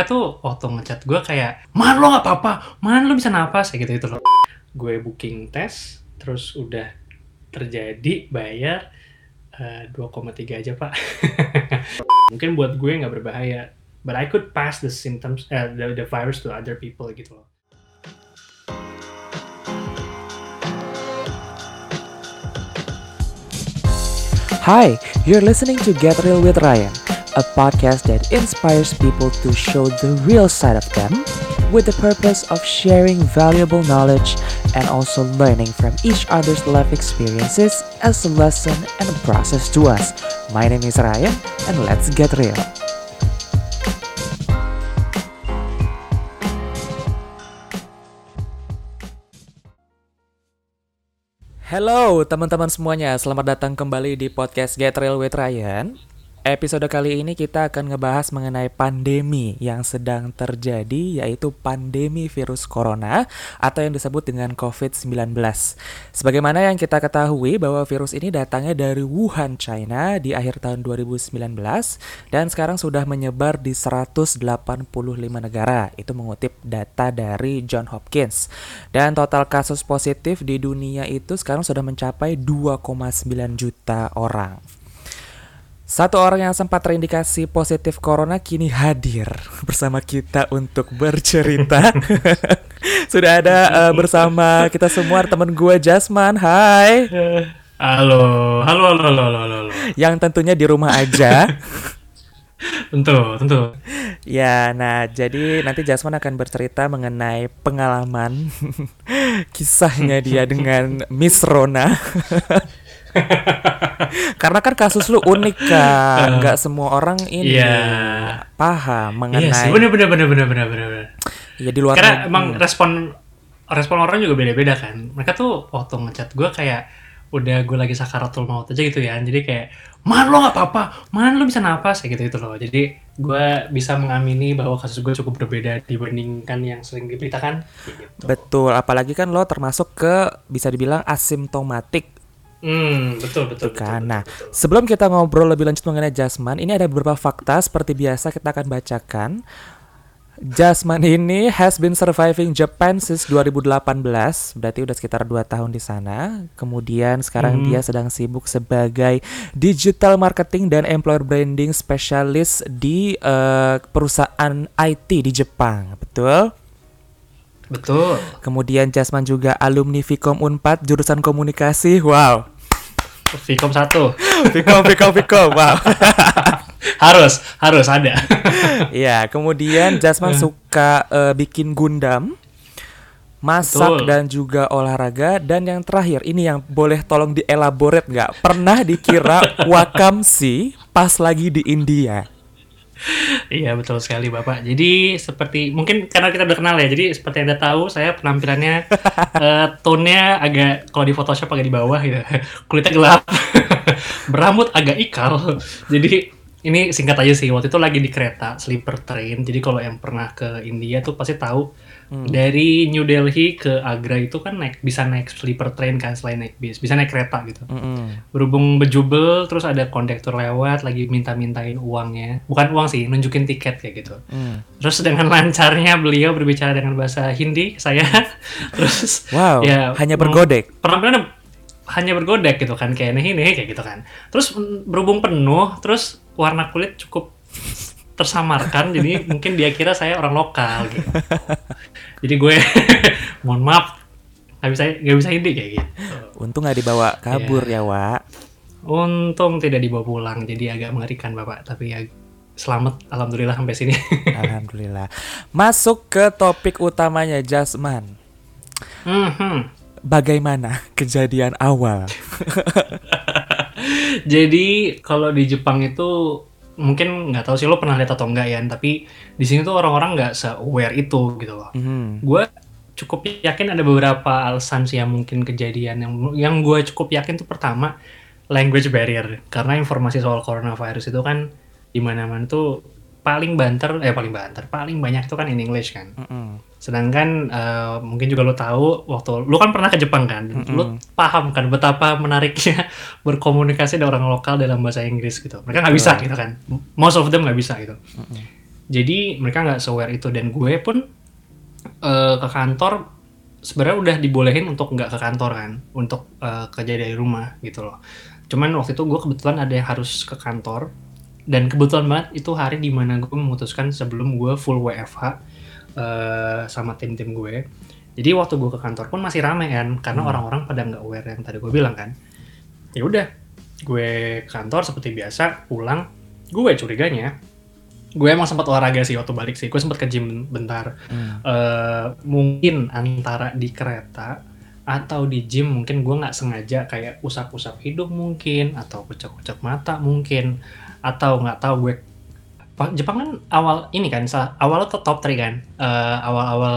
mereka tuh waktu ngechat gue kayak man lo nggak apa-apa? Man lo bisa napas? Kayak gitu itu loh. Gue booking tes terus udah terjadi bayar eh, 2,3 aja pak. Mungkin buat gue nggak berbahaya but I could pass the symptoms eh, the, the virus to other people gitu loh. Hi, you're listening to Get Real with Ryan, a podcast that inspires people to show the real side of them with the purpose of sharing valuable knowledge and also learning from each other's life experiences as a lesson and a process to us. My name is Ryan, and let's get real. Halo teman-teman semuanya, selamat datang kembali di podcast Get Real with Ryan. Episode kali ini kita akan ngebahas mengenai pandemi yang sedang terjadi yaitu pandemi virus corona atau yang disebut dengan COVID-19. Sebagaimana yang kita ketahui bahwa virus ini datangnya dari Wuhan, China di akhir tahun 2019 dan sekarang sudah menyebar di 185 negara. Itu mengutip data dari John Hopkins. Dan total kasus positif di dunia itu sekarang sudah mencapai 2,9 juta orang. Satu orang yang sempat terindikasi positif corona kini hadir bersama kita untuk bercerita. Sudah ada uh, bersama kita semua teman gue Jasman. Hai. halo halo halo halo halo, halo. Yang tentunya di rumah aja. tentu tentu Ya, nah jadi nanti Jasman akan bercerita mengenai pengalaman kisahnya dia dengan Miss Rona. Karena kan kasus lu unik kan, nggak semua orang ini Iya. paham Iya mengenai. sih, bener bener bener bener bener bener. bener. Ya di luar Karena negeri. emang respon respon orang juga beda-beda kan. Mereka tuh waktu ngechat gue kayak udah gue lagi sakaratul maut aja gitu ya. Jadi kayak man lo nggak apa-apa, man lo bisa napas kayak gitu gitu loh. Jadi gue bisa mengamini bahwa kasus gue cukup berbeda dibandingkan yang sering diberitakan. Gitu. Betul, apalagi kan lo termasuk ke bisa dibilang asimptomatik Hmm, betul betul. Tuh kan. betul, Nah, betul, betul. sebelum kita ngobrol lebih lanjut mengenai Jasman, ini ada beberapa fakta seperti biasa kita akan bacakan. Jasman ini has been surviving Japan since 2018, berarti udah sekitar 2 tahun di sana. Kemudian sekarang Hmm. dia sedang sibuk sebagai digital marketing dan employer branding specialist di eh, perusahaan IT di Jepang, betul? Betul. Kemudian Jasman juga alumni Vkom Unpad jurusan komunikasi. Wow. Vkom satu Vkom, Vkom, Vkom. Wow. harus harus ada. Iya, kemudian Jasman suka eh, bikin Gundam, masak Betul. dan juga olahraga dan yang terakhir ini yang boleh tolong dielaborate nggak? Pernah dikira Wakamsi pas lagi di India. Iya betul sekali Bapak. Jadi seperti mungkin karena kita udah kenal ya. Jadi seperti Anda tahu saya penampilannya eh, tone-nya agak kalau di Photoshop agak di bawah gitu. Kulitnya gelap. Berambut agak ikal. Jadi ini singkat aja sih. Waktu itu lagi di kereta sleeper train. Jadi kalau yang pernah ke India tuh pasti tahu dari New Delhi ke Agra itu kan naik bisa naik sleeper train kan selain naik bis. Bisa naik kereta gitu Mm-mm. berhubung bejubel terus ada kondektur lewat lagi minta-mintain uangnya bukan uang sih nunjukin tiket kayak gitu Mm. terus dengan lancarnya beliau berbicara dengan bahasa Hindi saya terus Wow, ya hanya bergodek. penampilannya hanya bergodek gitu kan kayak nih kayak gitu kan terus mm, berhubung penuh terus warna kulit cukup tersamarkan jadi mungkin dia kira saya orang lokal gitu jadi gue mohon maaf nggak bisa nggak bisa Hindi kayak gitu Untung nggak dibawa kabur ya, Wak. Untung tidak dibawa pulang, jadi agak mengerikan Bapak. Tapi ya selamat, alhamdulillah sampai sini. Alhamdulillah. Masuk ke topik utamanya Jasman. Mhm. Bagaimana kejadian awal? jadi kalau di Jepang itu mungkin nggak tahu sih lo pernah lihat atau enggak ya, tapi di sini tuh orang-orang nggak se-aware itu gitu loh. Mhm. Gue cukup yakin ada beberapa alasan sih yang mungkin kejadian yang yang gue cukup yakin tuh pertama language barrier karena informasi soal coronavirus itu kan di mana-mana tuh paling banter eh paling banter paling banyak itu kan in English kan Mm-mm. Sedangkan eh, mungkin juga lo tahu waktu lo kan pernah ke Jepang kan? Lo paham kan betapa menariknya berkomunikasi dengan orang lokal dalam bahasa Inggris gitu. Mereka nggak bisa gitu kan? Most of them nggak bisa gitu. Jadi mereka nggak aware itu. Dan gue pun eh, ke kantor sebenarnya udah dibolehin untuk nggak ke kantor kan? Untuk eh, kerja dari rumah gitu loh. Cuman waktu itu gue kebetulan ada yang harus ke kantor. Dan kebetulan banget itu hari di mana gue memutuskan sebelum gue full WFH eh, sama tim-tim gue. Jadi waktu gue ke kantor pun masih ramai kan karena orang-orang pada nggak aware yang tadi gue bilang kan. Ya udah gue ke kantor seperti biasa pulang. Gue curiganya gue emang sempat olahraga sih waktu balik sih. Gue sempat ke gym bentar. Hmm. Eh, mungkin antara di kereta atau di gym mungkin gue nggak sengaja kayak usap-usap hidung mungkin atau kucek-kucek mata mungkin atau nggak tahu gue Jepang kan awal ini kan awalnya tuh top 3 kan Eh, awal-awal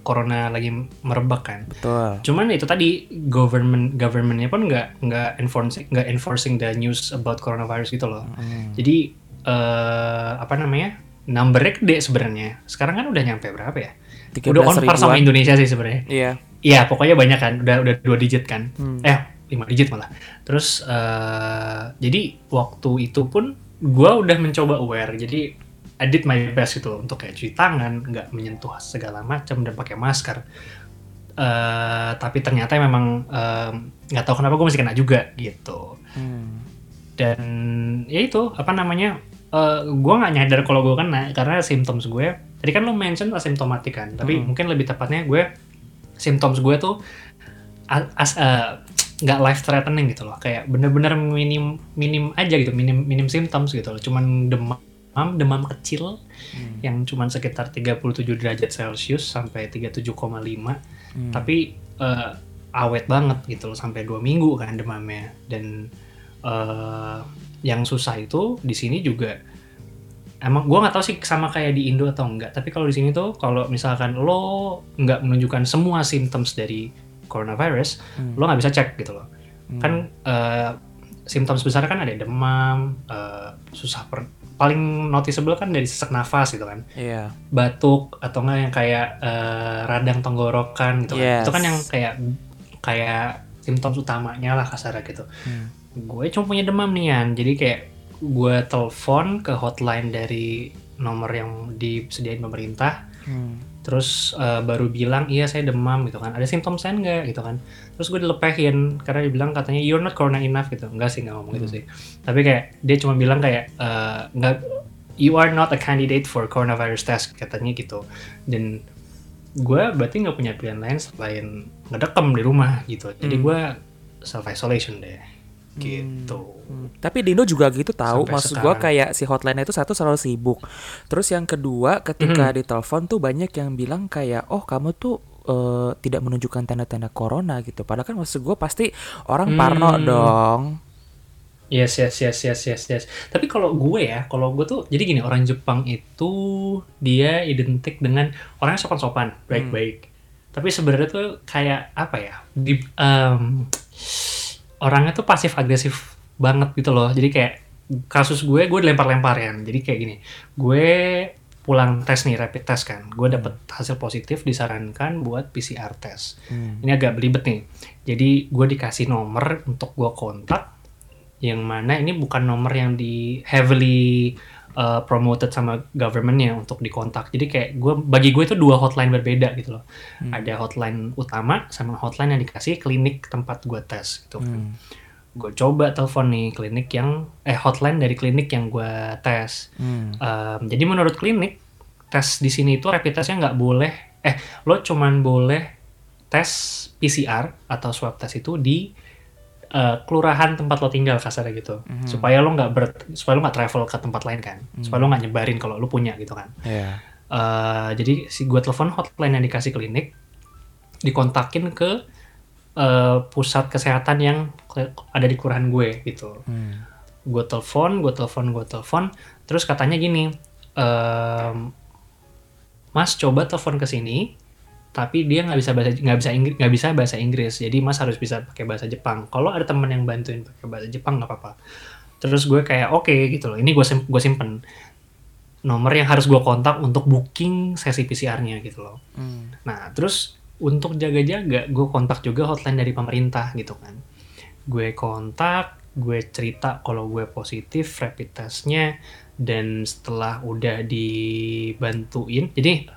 corona lagi merebak kan Betul. cuman itu tadi government governmentnya pun nggak nggak enforcing nggak enforcing the news about coronavirus gitu loh Hmm. jadi eh apa namanya numbernya gede sebenarnya sekarang kan udah nyampe berapa ya udah on par sama 13.000-an. Indonesia sih sebenarnya Iya. Iya pokoknya banyak kan udah udah dua digit kan Hmm. eh lima digit malah terus eh jadi waktu itu pun gua udah mencoba aware jadi I did my best gitu untuk kayak cuci tangan nggak menyentuh segala macam dan pakai masker Eh tapi ternyata memang em, nggak tahu kenapa gue masih kena juga gitu Hmm. dan ya itu apa namanya eh gue nggak nyadar kalau gue kena karena symptoms gue tadi kan lo mention asimptomatik kan tapi Hmm. mungkin lebih tepatnya gue symptoms gue tuh a- as eh, nggak life threatening gitu loh. Kayak bener-bener minim minim aja gitu minim minim symptoms gitu loh. Cuman demam demam kecil Hmm. yang cuman sekitar 37 derajat celcius sampai 37,5 Hmm. tapi eh, awet banget gitu loh sampai dua minggu kan demamnya. Dan eh, yang susah itu di sini juga emang gua nggak tahu sih sama kayak di Indo atau enggak tapi kalau di sini tuh kalau misalkan lo nggak menunjukkan semua symptoms dari coronavirus Hmm. lo nggak bisa cek gitu loh Hmm. kan eh, symptoms besar kan ada demam eh, susah per paling noticeable kan dari sesak nafas gitu kan Iya. batuk atau enggak yang kayak eh, radang tenggorokan gitu kan. Yes. Itu kan yang kayak kayak simptoms utamanya lah kasarnya gitu. Hmm. Gue cuma punya demam nih Yan. Jadi kayak gue telepon ke hotline dari nomor yang disediain pemerintah Hmm. Terus eh, baru bilang iya saya demam gitu kan. Ada simptom saya enggak gitu kan. Terus gue dilepehin karena dia bilang katanya you're not corona enough gitu. Enggak sih nggak ngomong gitu sih. Tapi kayak dia cuma bilang kayak eh, enggak you are not a candidate for coronavirus test katanya gitu. Dan gue berarti nggak punya pilihan lain selain ngedekem di rumah gitu. Jadi Hmm. gue self isolation deh gitu Hmm. Tapi di Indo juga gitu tahu. Sampai Maksud gua sekarang. kayak si hotline itu satu selalu sibuk. Terus yang kedua ketika Mhm. ditelepon tuh banyak yang bilang kayak oh kamu tuh eh, tidak menunjukkan tanda-tanda corona gitu. Padahal kan maksud gua pasti orang parno Hmm. dong. Yes, yes, yes, yes, yes, yes. Tapi kalau gue ya, kalau gue tuh, jadi gini, orang Jepang itu dia identik dengan orangnya sopan-sopan, baik-baik. Tapi sebenarnya tuh kayak apa ya? Di, em, orangnya tuh pasif-agresif banget gitu loh. Jadi kayak kasus gue, gue dilempar-lempar ya. Jadi kayak gini, gue pulang tes nih, rapid test kan. Gue dapet hasil positif, disarankan buat PCR test Hmm. ini agak belibet nih. Jadi gue dikasih nomor untuk gue kontak, yang mana ini bukan nomor yang di heavily uh, promoted sama governmentnya untuk dikontak. Jadi kayak gue bagi gue itu dua hotline berbeda gitu loh. Hmm. Ada hotline utama sama hotline yang dikasih klinik tempat gue tes gitu. Hmm. Gue coba telepon nih klinik yang eh hotline dari klinik yang gue tes. Hmm. Um, jadi menurut klinik tes di sini itu rapid testnya nggak boleh eh lo cuman boleh tes PCR atau swab test itu di uh, kelurahan tempat lo tinggal kasarnya gitu. Mhm. supaya lo nggak ber supaya lo nggak travel ke tempat lain kan. Supaya lo nggak nyebarin kalau lo punya gitu kan. Iya. Uh, jadi si gue telepon hotline yang dikasih klinik dikontakin ke uh, pusat kesehatan yang ada di kelurahan gue gitu. Hmm. gue telepon, gue telepon, gue telepon, terus katanya gini, ehm, Mas coba telepon ke sini, tapi dia nggak bisa bahasa nggak bisa Inggris nggak bisa bahasa Inggris, jadi Mas harus bisa pakai bahasa Jepang. Kalau ada teman yang bantuin pakai bahasa Jepang nggak apa-apa. Terus gue kayak oke gitu loh, ini gue sim gue simpen nomor yang harus gue kontak untuk booking sesi PCR-nya gitu loh. Hmm. Nah, terus untuk jaga-jaga, gue kontak juga hotline dari pemerintah gitu kan. Gue kontak, gue cerita kalau gue positif rapid testnya, dan setelah udah dibantuin jadi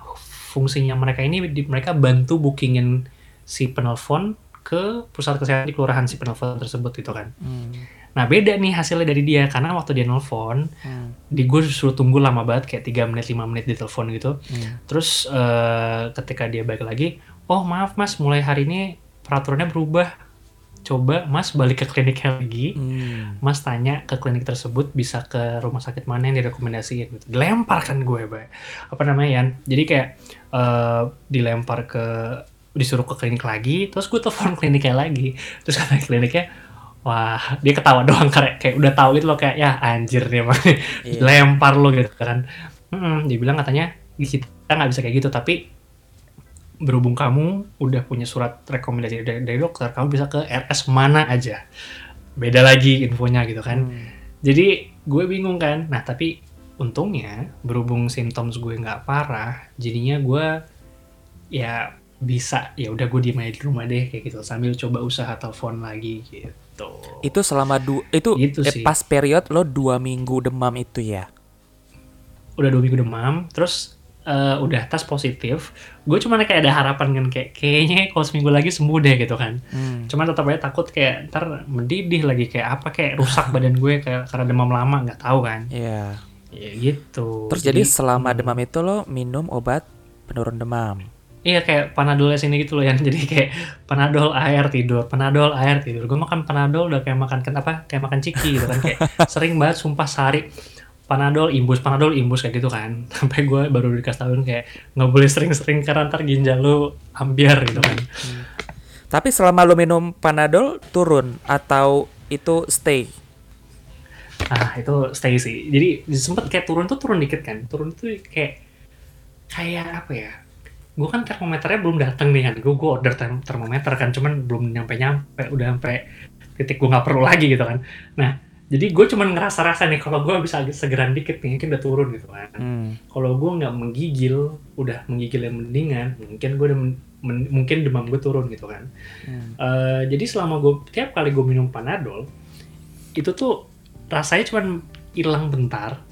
fungsinya mereka ini di- mereka bantu bookingin si penelpon ke pusat kesehatan di kelurahan si penelpon tersebut gitu kan Hmm. nah beda nih hasilnya dari dia karena waktu dia nelfon Hmm. di gue suruh tunggu lama banget kayak 3 menit 5 menit di telepon gitu Hmm. terus eh, ketika dia balik lagi oh maaf mas mulai hari ini peraturannya berubah coba mas balik ke kliniknya lagi Hmm. Mas tanya ke klinik tersebut bisa ke rumah sakit mana yang direkomendasiin gitu. Dilempar kan gue, Bay. Apa namanya, Yan? Jadi kayak eh, dilempar ke disuruh ke klinik lagi, terus gue telepon kliniknya lagi. Terus kata kliniknya, wah, dia ketawa doang kayak kayak udah tahu gitu loh kayak ya anjir nih emang Iya. lempar lo gitu kan. Mm-mm, dia bilang katanya kita nggak bisa kayak gitu, tapi berhubung kamu udah punya surat rekomendasi dari, dari dokter, kamu bisa ke RS mana aja. Beda lagi infonya gitu kan. Hmm. Jadi gue bingung kan. Nah tapi untungnya berhubung symptoms gue nggak parah, jadinya gue ya bisa ya udah gue diem aja di rumah deh kayak gitu sambil coba usaha telepon lagi gitu. Itu selama du itu Gitu eh, sih. pas period lo dua minggu demam itu ya. Udah dua minggu demam, terus eh, udah tes positif. Gue cuma kayak ada harapan kan kayak kayaknya kalau seminggu lagi sembuh deh gitu kan. Hmm. Cuman tetap aja takut kayak ntar mendidih lagi kayak apa kayak rusak badan gue kayak karena demam lama nggak tahu kan. Iya. Ya gitu. Terus jadi selama hmm. demam itu lo minum obat penurun demam. Iya kayak panadol sini gitu loh yang jadi kayak panadol air tidur, panadol air tidur. Gue makan panadol udah kayak makan kan apa kayak makan ciki gitu kan kayak sering banget sumpah sehari panadol imbus panadol imbus kayak gitu kan. Sampai gue baru dikasih tahuin kayak nggak boleh sering-sering karena ntar ginjal lu ambiar gitu kan. Tapi selama lo minum panadol turun atau itu stay? ah itu stay sih. Jadi sempet kayak turun tuh turun dikit kan. Turun tuh kayak kayak apa ya? Gue kan termometernya belum datang nih kan. Gue gue order term- termometer kan. Cuman belum nyampe nyampe udah sampai titik gue nggak perlu lagi gitu kan. Nah jadi gue cuman ngerasa-rasa nih kalau gue bisa agak segeran dikit nih mungkin udah turun gitu kan Hmm. kalau gue nggak menggigil udah menggigil yang mendingan mungkin gue udah men- men- mungkin demam gue turun gitu kan Hmm. Eh, jadi selama gue tiap kali gue minum panadol itu tuh rasanya cuman hilang bentar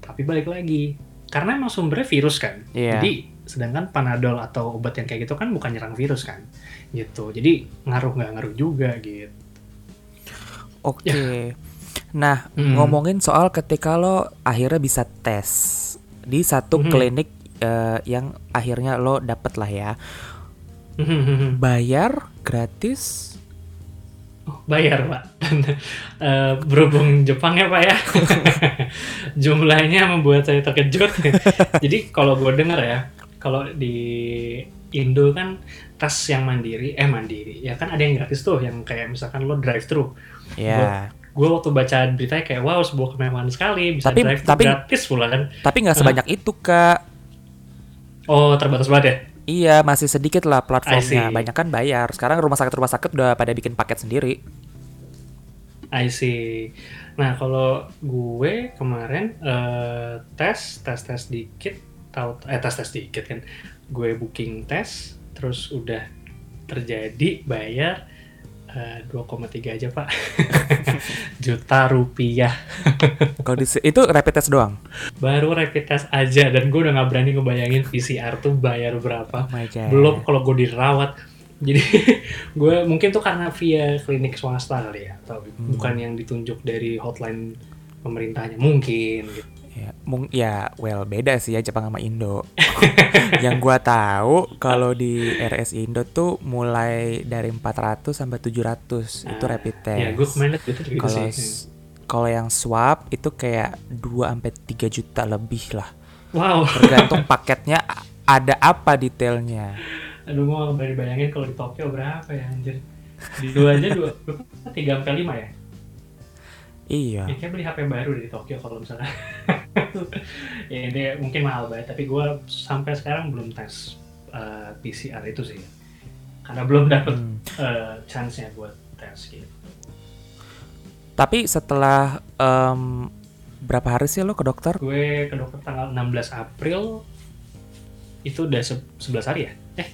tapi balik lagi karena emang sumbernya virus kan Iya. jadi sedangkan panadol atau obat yang kayak gitu kan bukan nyerang virus kan gitu jadi ngaruh nggak ngaruh juga gitu Oke. Nah, Hmm. ngomongin soal ketika lo akhirnya bisa tes di satu Mhm. klinik eh, yang akhirnya lo dapet lah ya. Bayar gratis? Oh, bayar pak Eh, berhubung Jepang ya pak ya jumlahnya membuat saya terkejut jadi kalau gue dengar ya kalau di Indo kan tes yang mandiri eh mandiri ya kan ada yang gratis tuh yang kayak misalkan lo drive thru Ya. Gue waktu baca beritanya kayak wow sebuah kemewahan sekali bisa Tapi- drive tapi- gratis pula kan Tapi nggak sebanyak itu kak. oh terbatas banget ya Iya, masih sedikit lah platformnya. Banyak kan bayar. Sekarang rumah sakit rumah sakit udah pada bikin paket sendiri. I see. Nah, kalau gue kemarin eh, tes, tes tes dikit, tahu eh tes tes dikit kan. Gue booking tes, terus udah terjadi bayar eh, 2,3 aja, Pak. Juta rupiah. Kalau itu rapid test doang. Baru rapid test aja dan gue udah nggak berani ngebayangin PCR tuh bayar berapa. Oh. Belum kalau gue dirawat. Jadi gue mungkin tuh karena via klinik swasta kali ya, atau Hmm. bukan yang ditunjuk dari hotline pemerintahnya mungkin gitu. Ya, mung ya well beda sih ya Jepang sama Indo. Yang gua tahu kalau di RS Indo tuh mulai dari 400 sampai 700 itu Nah, rapid test. Ya gue kemarin gitu gitu Kalau sih. kalau yang swab itu kayak 2 sampai 3 juta lebih lah. Wow, Tergantung paketnya ada apa detailnya. aduh gue gak bayangin kalau di Tokyo berapa ya anjir. Di dua aja dua, tiga sampai lima ya. Iya. Ya kayak beli HP baru di Tokyo kalau misalnya. ya ini mungkin mahal banget, tapi gue sampai sekarang belum tes eh, PCR itu sih. Karena belum dapet Hmm. eh, chance-nya buat tes gitu. Tapi setelah em, berapa hari sih lo ke dokter? Gue ke dokter tanggal 16 April itu udah se- 11 hari ya? Eh,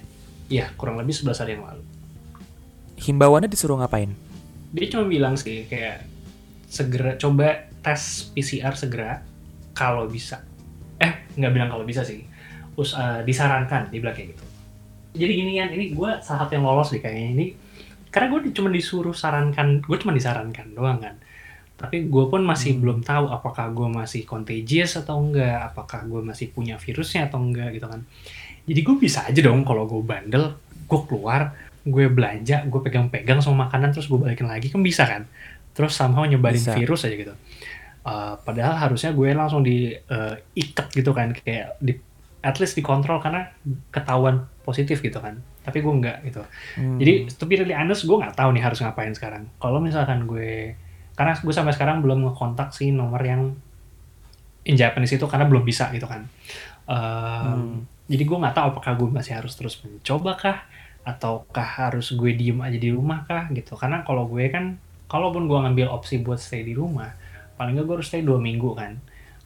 iya kurang lebih 11 hari yang lalu. Himbauannya disuruh ngapain? Dia cuma bilang sih kayak segera coba tes PCR segera kalau bisa. Eh nggak bilang kalau bisa sih. Us eh, disarankan di kayak gitu. Jadi gini kan ini gue salah satu yang lolos deh kayaknya ini. Karena gue cuma disuruh sarankan gue cuma disarankan doang kan. Tapi gue pun masih Hmm. belum tahu apakah gue masih contagious atau enggak apakah gue masih punya virusnya atau enggak gitu kan. Jadi gue bisa aja dong kalau gue bandel gue keluar gue belanja gue pegang-pegang sama makanan terus gue balikin lagi kan bisa kan. Terus somehow nyebarin Bisa. virus aja gitu Eh, padahal harusnya gue langsung diikat gitu kan kayak di at least dikontrol karena ketahuan positif gitu kan. Tapi gue enggak gitu. Hmm. jadi to be really honest gue nggak tahu nih harus ngapain sekarang. Kalau misalkan gue karena gue sampai sekarang belum ngekontak sih nomor yang in Japanese itu karena belum bisa gitu kan. Um, Hmm. jadi gue nggak tahu apakah gue masih harus terus mencoba kah ataukah harus gue diem aja di rumah kah gitu. Karena kalau gue kan kalaupun gue ngambil opsi buat stay di rumah paling nggak gue harus stay dua minggu kan.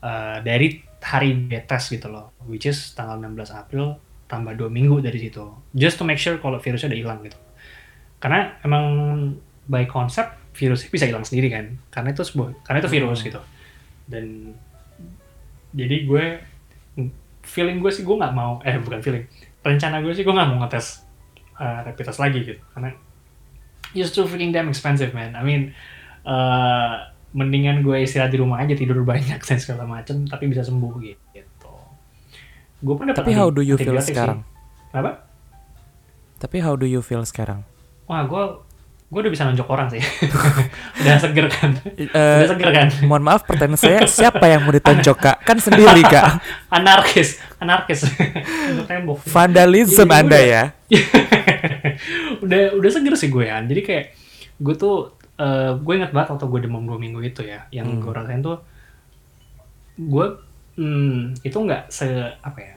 Eh, dari hari gue tes gitu loh which is tanggal 16 April tambah dua minggu dari situ. Just to make sure kalau virusnya udah hilang gitu. Karena emang by konsep virusnya bisa hilang sendiri kan. Karena itu sebuah karena itu virus Hmm. gitu. Dan jadi gue feeling gue sih gue nggak mau eh bukan feeling. Rencana gue sih gue nggak mau ngetes uh, rapid test lagi gitu. Karena it's too freaking damn expensive man. I mean uh, mendingan gue istirahat di rumah aja tidur banyak dan segala macem tapi bisa sembuh gitu gue pun dapat Tapi how do you feel antibiotik sih. sekarang? Apa? Tapi how do you feel sekarang? Wah, gue gue udah bisa nonjok orang sih. udah seger kan. Eh, udah seger kan. mohon maaf pertanyaan saya siapa yang mau ditonjok kak? Kan sendiri kak. anarkis, anarkis. Untuk tembok. Vandalisme Jadi anda udah- ya. udah udah seger sih gue kan. Jadi kayak gue tuh eh, gue ingat banget waktu gue demam dua minggu itu ya, yang Hmm. gue rasain tuh gue hmm, itu nggak se apa ya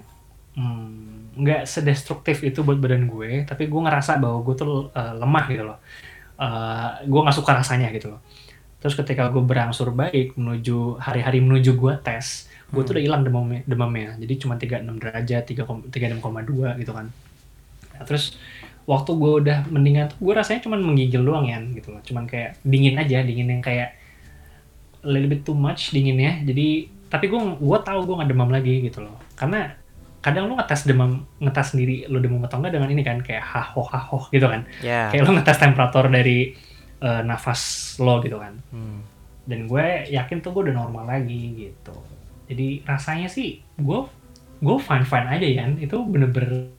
hmm, nggak sedestruktif itu buat badan gue, tapi gue ngerasa bahwa gue tuh eh, lemah gitu loh. Eh, gue nggak suka rasanya gitu loh. Terus ketika gue berangsur baik menuju hari-hari menuju gue tes, gue tuh Hmm. udah hilang demamnya, demamnya. Jadi cuma 36 derajat, 3, 36,2 gitu kan. Nah, terus waktu gue udah mendingan tuh gue rasanya cuma menggigil doang ya gitu loh. Cuman kayak dingin aja, dingin yang kayak a little bit too much dinginnya. Jadi tapi gue gue tahu gue nggak demam lagi gitu loh. Karena kadang lu ngetes demam ngetes sendiri lu demam atau enggak dengan ini kan kayak haho haho gitu kan Ya. kayak lu ngetes temperatur dari eh, nafas lo gitu kan Hmm. dan gue yakin tuh gue udah normal lagi gitu jadi rasanya sih gue gue fine fine aja ya itu bener-bener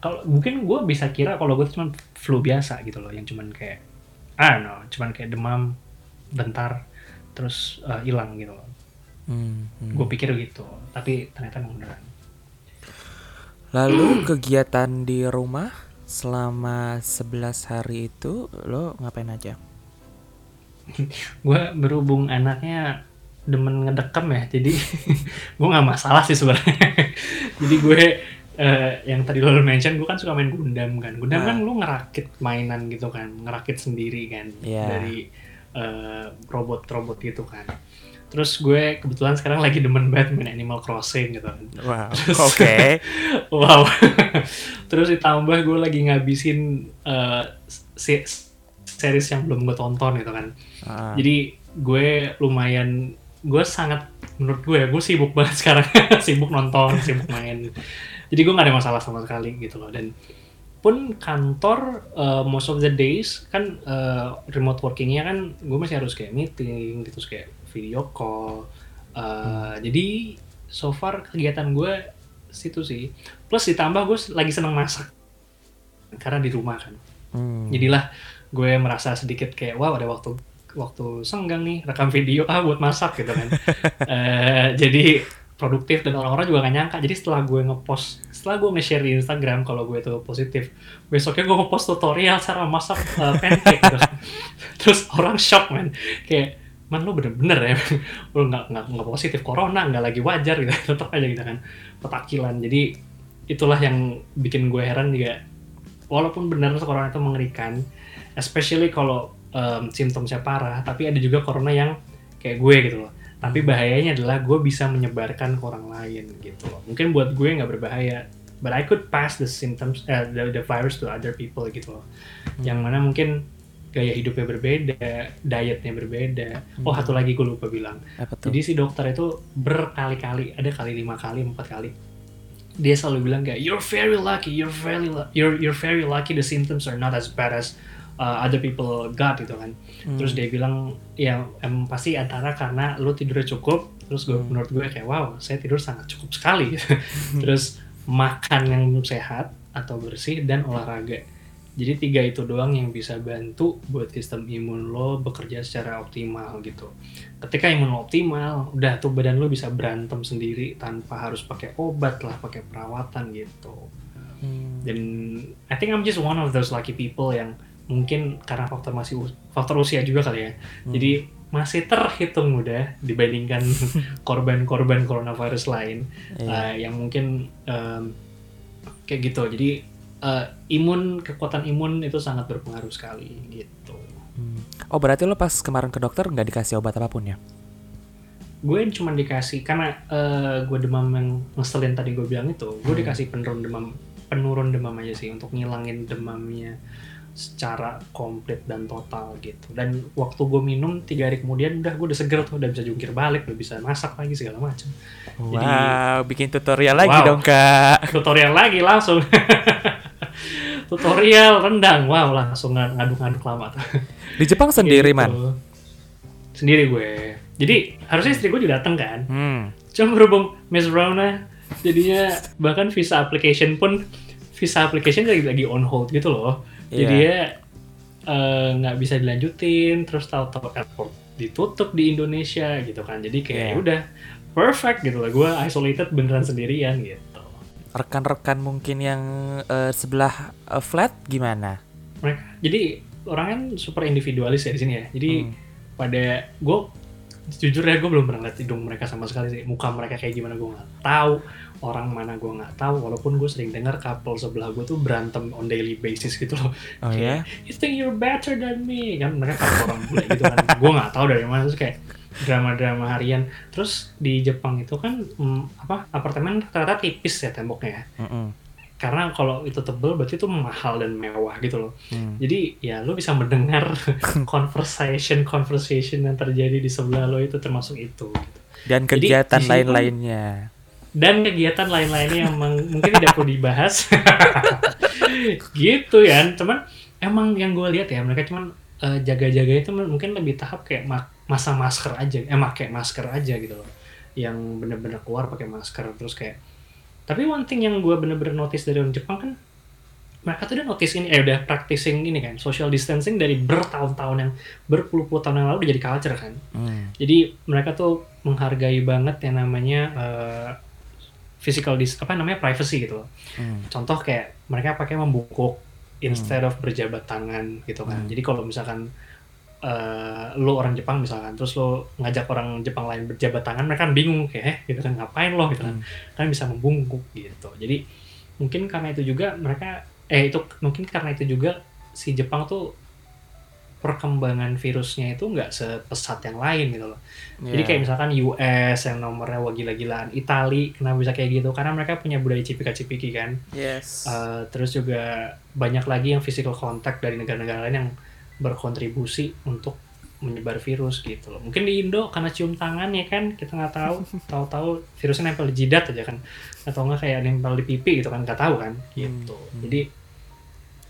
kalau mungkin gue bisa kira kalau gue cuma flu biasa gitu loh yang cuman kayak ah no cuman kayak demam bentar terus eh, hilang gitu loh Hmm, hmm. gue pikir gitu tapi ternyata emang beneran Lalu kegiatan di rumah selama 11 hari itu lo ngapain aja? gue berhubung anaknya demen ngedekem ya jadi gue nggak masalah sih sebenarnya jadi gue eh, yang tadi lo mention gue kan suka main Gundam kan Gundam Nah. kan lu ngerakit mainan gitu kan ngerakit sendiri kan Iya. dari eh, robot-robot gitu kan terus gue kebetulan sekarang lagi demen banget main Animal Crossing gitu kan Wow. Terus- Oke. wow terus ditambah gue lagi ngabisin eh, se- series yang belum gue tonton gitu kan Ah. jadi gue lumayan gue sangat menurut gue gue sibuk banget sekarang. Sibuk nonton sibuk main. Jadi gue nggak ada masalah sama sekali gitu loh. Dan pun kantor uh, most of the days kan uh, remote workingnya kan gue masih harus kayak meeting gitu kayak video call. Uh, jadi so far kegiatan gue situ sih. Plus ditambah gue lagi seneng masak. Karena di rumah kan. Hmm. jadilah gue merasa sedikit kayak wow ada waktu waktu senggang nih rekam video ah buat masak gitu kan. Eh, jadi produktif dan orang-orang juga gak nyangka. Jadi setelah gue ngepost setelah gue nge-share di Instagram kalau gue tuh positif besoknya gue ngepost tutorial cara masak eh, pancake gitu. terus orang shock man kayak man lu bener-bener ya lu nggak nggak positif corona nggak lagi wajar gitu. Tetap aja gitu kan. Petakilan. Jadi itulah yang bikin gue heran juga. Walaupun benar corona itu mengerikan especially kalau um, simptomnya parah tapi ada juga corona yang kayak gue gitu loh tapi bahayanya adalah gue bisa menyebarkan ke orang lain gitu loh mungkin buat gue nggak berbahaya but I could pass the symptoms eh, the, the virus to other people gitu loh yang mana mungkin gaya hidupnya berbeda, dietnya berbeda. Oh satu lagi gue lupa bilang. Apa tuh? Jadi si dokter itu berkali-kali, ada kali lima kali, empat kali. Dia selalu bilang kayak you're very lucky, you're very lu- you're you're very lucky the symptoms are not as bad as uh, other people got gitu kan. Terus dia bilang ya em, pasti antara karena lu tidurnya cukup. Terus gue menurut gue kayak wow saya tidur sangat cukup sekali. Terus makan yang sehat atau bersih dan olahraga. Jadi tiga itu doang yang bisa bantu buat sistem imun lo bekerja secara optimal gitu. Ketika imun lo optimal, udah tuh badan lo bisa berantem sendiri tanpa harus pakai obat lah, pakai perawatan gitu. Hmm. Dan I think I'm just one of those lucky people yang mungkin karena faktor masih faktor usia juga kali ya. Jadi masih terhitung muda dibandingkan korban-korban coronavirus lain Iya. eh, yang mungkin em, kayak gitu. Jadi eh, imun kekuatan imun itu sangat berpengaruh sekali gitu. Hmm. Oh berarti lo pas kemarin ke dokter nggak dikasih obat apa pun ya? Gue cuma dikasih karena eh, gue demam yang ngeselin tadi gue bilang itu, gue Hmm. dikasih penurun demam penurun demam aja sih untuk ngilangin demamnya secara komplit dan total gitu. Dan waktu gue minum tiga hari kemudian udah gue udah seger tuh, udah bisa jungkir balik, udah bisa masak lagi segala macam. Wow, bikin tutorial lagi Wow. dong kak. Tutorial lagi langsung. Tutorial rendang, wow langsung ng- ngaduk-ngaduk lama tuh. Di Jepang sendiri Gitu. man. Sendiri gue. Jadi harusnya istri gue juga datang kan. Hmm. Cuma berhubung Miss Rona jadinya bahkan visa application pun visa application lagi lagi on hold gitu loh. Jadi Iya. ya eh, nggak bisa dilanjutin terus tahu-tahu airport ditutup di Indonesia gitu kan. Jadi kayak Iya. ya udah perfect gitu lah. Gue isolated beneran sendirian gitu. Rekan-rekan mungkin yang eh, sebelah eh, flat gimana? Mereka jadi orang kan super individualis ya di sini ya. Jadi Hmm. pada gue jujur ya gue belum pernah lihat hidung mereka sama sekali sih muka mereka kayak gimana gue nggak tahu orang mana gue nggak tahu walaupun gue sering dengar couple sebelah gue tuh berantem on daily basis gitu loh Oh ya? you think you're better than me kan mereka couple orang bule gitu kan gue nggak tahu dari mana terus kayak drama-drama harian terus di Jepang itu kan mm, apa apartemen rata-rata tipis ya temboknya ya Mm-mm. karena kalau itu tebel berarti itu mahal dan mewah gitu loh Hmm. jadi ya lu bisa mendengar conversation conversation yang terjadi di sebelah lo itu termasuk itu. gitu. Dan kegiatan kan- lain-lainnya. Dan kegiatan lain-lainnya yang mungkin tidak perlu dibahas. gitu ya. Cuman emang yang gue lihat ya mereka cuman eh, jaga-jaga itu mungkin lebih tahap kayak ma- masang masker aja, eh pakai masker aja gitu loh. Yang bener-bener keluar pakai masker terus kayak. Tapi one thing yang gue bener-bener notice dari orang Jepang kan mereka tuh udah notice ini, eh udah practicing ini kan, social distancing dari bertahun-tahun yang berpuluh-puluh tahun yang lalu udah jadi culture kan. Hmm. Jadi mereka tuh menghargai banget yang namanya eh, physical dis apa namanya privacy gitu loh. Hmm. Contoh kayak mereka pakai membungkuk instead of berjabat tangan gitu kan. Hmm. Jadi kalau misalkan eh lo orang Jepang misalkan terus lo ngajak orang Jepang lain berjabat tangan mereka kan bingung kayak eh gitu kan ngapain lo gitu kan. Kan bisa membungkuk gitu. Jadi mungkin karena itu juga mereka eh itu mungkin karena itu juga si Jepang tuh perkembangan virusnya itu nggak sepesat yang lain gitu loh. Jadi Ya. kayak misalkan US yang nomornya wah gila-gilaan, Itali kenapa bisa kayak gitu? Karena mereka punya budaya cipika-cipiki kan. Yes. Eh, terus juga banyak lagi yang physical contact dari negara-negara lain yang berkontribusi untuk menyebar virus gitu loh. Mungkin di Indo karena cium tangan ya kan kita nggak tahu, tahu-tahu virusnya nempel di jidat aja kan, atau nggak kayak nempel di pipi gitu kan nggak tahu kan, gitu. Hmm. Jadi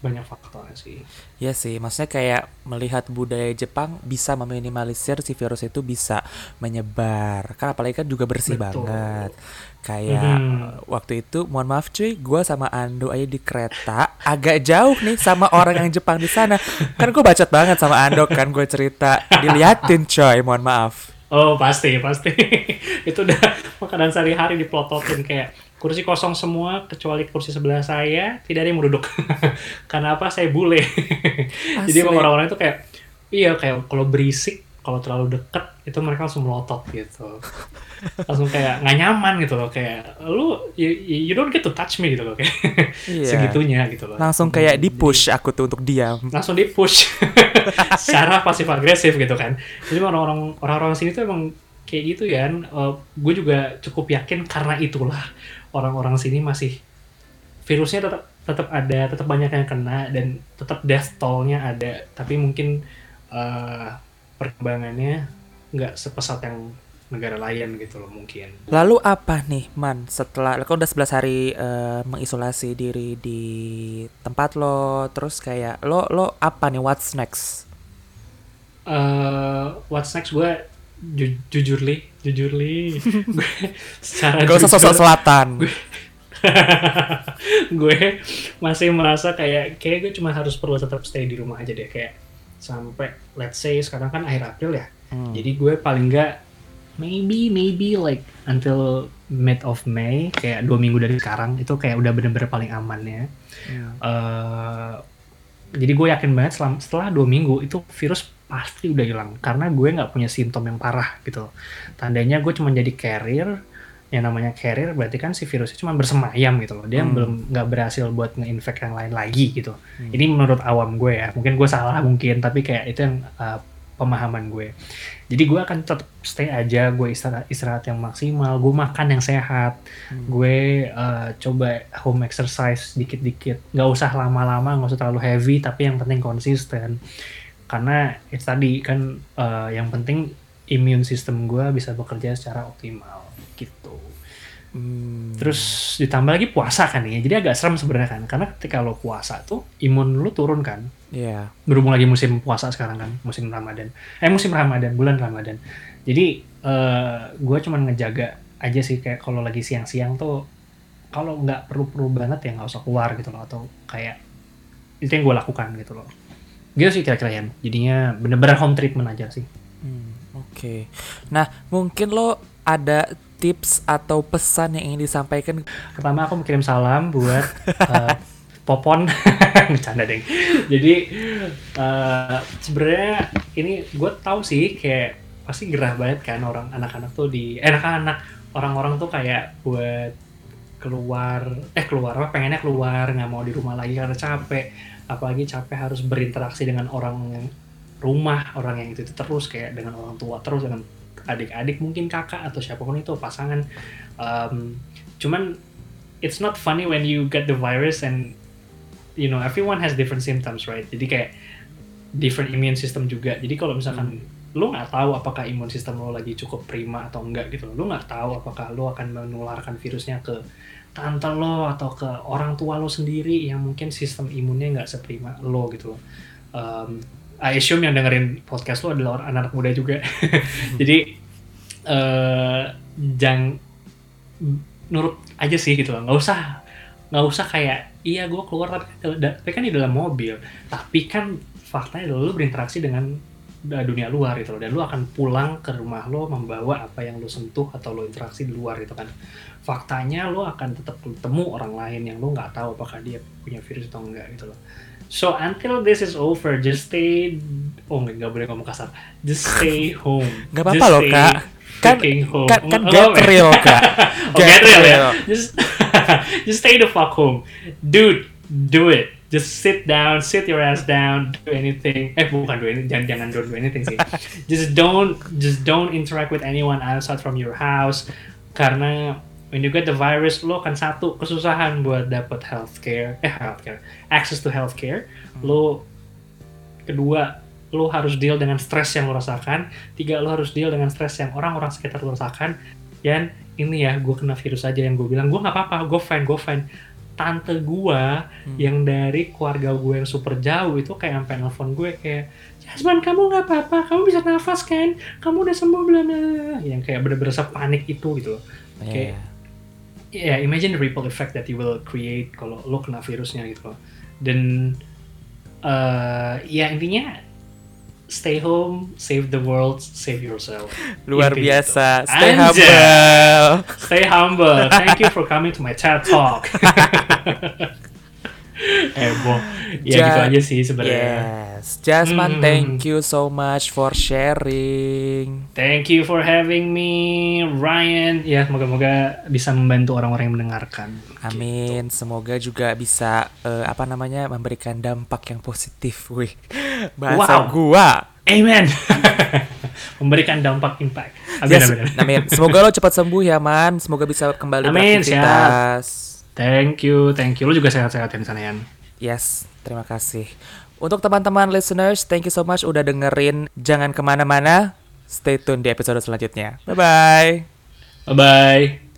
banyak faktornya sih. Ya sih, maksudnya kayak melihat budaya Jepang bisa meminimalisir si virus itu bisa menyebar. Kan apalagi kan juga bersih Betul. banget. Kayak eh, waktu itu, mohon maaf cuy, gue sama Ando aja di kereta agak jauh nih sama orang yang Jepang di sana. Kan gue bacot banget sama Ando kan gue cerita diliatin coy, mohon maaf. Oh pasti pasti itu udah makanan sehari-hari diplototin kayak kursi kosong semua kecuali kursi sebelah saya tidak ada yang mau duduk karena apa? Saya bule. Jadi orang-orang itu kayak iya kayak kalau berisik kalau terlalu deket itu mereka langsung melotot gitu. Langsung kayak nggak nyaman gitu loh. Kayak lu you, you don't get to touch me gitu loh. Kayak Iya. segitunya gitu loh. Langsung kayak di push aku tuh untuk diam. langsung di push. Secara pasif agresif gitu kan. Jadi orang-orang orang-orang sini tuh emang kayak gitu ya gue juga cukup yakin karena itulah orang-orang sini masih virusnya tetap tetap ada tetap banyak yang kena dan tetap death toll-nya ada tapi mungkin eh, perkembangannya nggak sepesat yang negara lain gitu loh mungkin Lalu apa nih, Man? Setelah kan udah 11 hari eh, mengisolasi diri di tempat lo, terus kayak lo lo apa nih? What's next? eh what's next gue ju- jujur li jujur li gue secara Gak usah jujur- sosok selatan. gue masih merasa kayak kayak gue cuma harus perlu tetap stay di rumah aja deh kayak sampai let's say sekarang kan akhir April ya Hmm. jadi gue paling nggak maybe maybe like until mid of May kayak dua minggu dari sekarang itu kayak udah bener-bener paling aman ya Hmm. Eh, jadi gue yakin banget setelah, setelah dua minggu itu virus pasti udah hilang. Karena gue nggak punya simptom yang parah gitu. Tandanya gue cuma jadi carrier yang namanya carrier berarti kan si virusnya cuma bersemayam gitu loh. Dia Hmm. belum nggak berhasil buat nge-infect yang lain lagi gitu. Ini menurut awam gue ya. Mungkin gue salah mungkin tapi kayak itu yang uh, pemahaman gue. Jadi gue akan tetap stay aja gue istirahat istirahat yang maksimal gue makan yang sehat. Gue uh, coba home exercise dikit-dikit. Nggak usah lama-lama nggak usah terlalu heavy tapi yang penting konsisten karena itu tadi kan uh, yang penting immune system gue bisa bekerja secara optimal gitu Hmm. Terus ditambah lagi puasa kan ya. Jadi agak serem sebenarnya kan. Karena ketika lo puasa tuh imun lu turun kan. Iya. Berhubung lagi musim puasa sekarang kan, musim Ramadan. Eh musim Ramadan, bulan Ramadan. Jadi eh gue cuman ngejaga aja sih kayak kalau lagi siang-siang tuh kalau nggak perlu-perlu banget ya nggak usah keluar gitu loh atau kayak itu yang gue lakukan gitu loh. Gitu sih kira-kira ya. Jadinya bener-bener home treatment aja sih. Hmm, Oke. Nah, mungkin lo ada tips atau pesan yang ingin disampaikan Pertama aku kirim salam buat eh, Popon, bercanda deng. Jadi eh, sebenarnya ini gue tahu sih kayak pasti gerah banget kan orang anak-anak tuh di eh, anak-anak orang-orang tuh kayak buat keluar eh keluar apa pengennya keluar nggak mau di rumah lagi karena capek apalagi capek harus berinteraksi dengan orang rumah orang yang itu, itu terus kayak dengan orang tua terus dengan adik-adik mungkin kakak atau siapa pun itu pasangan. Um, cuman it's not funny when you get the virus and you know everyone has different symptoms right? Jadi kayak different immune system juga. Jadi kalau misalkan lo nggak tahu apakah imun sistem lo lagi cukup prima atau enggak gitu lo nggak tahu apakah lo akan menularkan virusnya ke tante lo atau ke orang tua lo sendiri yang mungkin sistem imunnya nggak seprima lo gitu. Um, I assume yang dengerin podcast lo adalah orang anak muda juga. Jadi eh jangan nurut aja sih gitu loh. Nggak usah nggak usah kayak iya gue keluar tapi, tapi kan di dalam mobil. Tapi kan faktanya lu berinteraksi dengan uh, dunia luar gitu loh. Dan lu akan pulang ke rumah lo membawa apa yang lu sentuh atau lo interaksi di luar gitu kan. Faktanya lo akan tetap ketemu orang lain yang lo nggak tahu apakah dia punya virus atau enggak gitu loh. So until this is over just stay oh nggak boleh ngomong kasar. Just stay home. Nggak apa-apa loh, Kak. Kan- home. kan- kan Oh, get real, Kak. oh, Get get real ya? real. just just stay the fuck home. Dude do it just sit down sit your ass down do anything. Eh bukan do anything jangan jangan don't do anything sih. Just don't just don't interact with anyone outside from your house. Karena when you get the virus lo kan satu kesusahan buat dapat healthcare eh healthcare access to healthcare. Lo kedua lo harus deal dengan stres yang lo rasakan. Tiga lo harus deal dengan stres yang orang-orang sekitar lo rasakan. Dan ini ya gue kena virus aja yang gue bilang gue nggak apa-apa gue fine gue fine tante gue yang dari keluarga gue yang super jauh itu kayak sampai nelfon gue kayak Jasman kamu nggak apa-apa? Kamu bisa nafas kan kamu udah sembuh belum? Yang kayak bener-bener sepanik itu gitu loh. Iya. ya imagine the ripple effect that you will create kalau lo kena virusnya gitu loh. Dan eh ya intinya stay home save the world save yourself Luar biasa. Stay Anjay. humble. stay humble thank you for coming to my TED talk Heboh. Ya Ja- gitu aja sih sebenarnya. Yes. Jasman, Hmm. thank you so much for sharing. Thank you for having me, Ryan. Ya, semoga-moga bisa membantu orang-orang yang mendengarkan. Amin. Semoga juga bisa eh, apa namanya memberikan dampak yang positif. Wih, bahasa Wow. gua. Amen. Memberikan dampak impact. Amin, Yes, amin, amin. amin. Semoga lo cepat sembuh ya, Man. Semoga bisa kembali Amin, beraktivitas. Thank you, thank you. Lu juga sehat-sehat ya di sana, Yan. Yes, terima kasih. Untuk teman-teman listeners, thank you so much udah dengerin. Jangan ke mana-mana, stay tune di episode selanjutnya. Bye-bye. Bye-bye.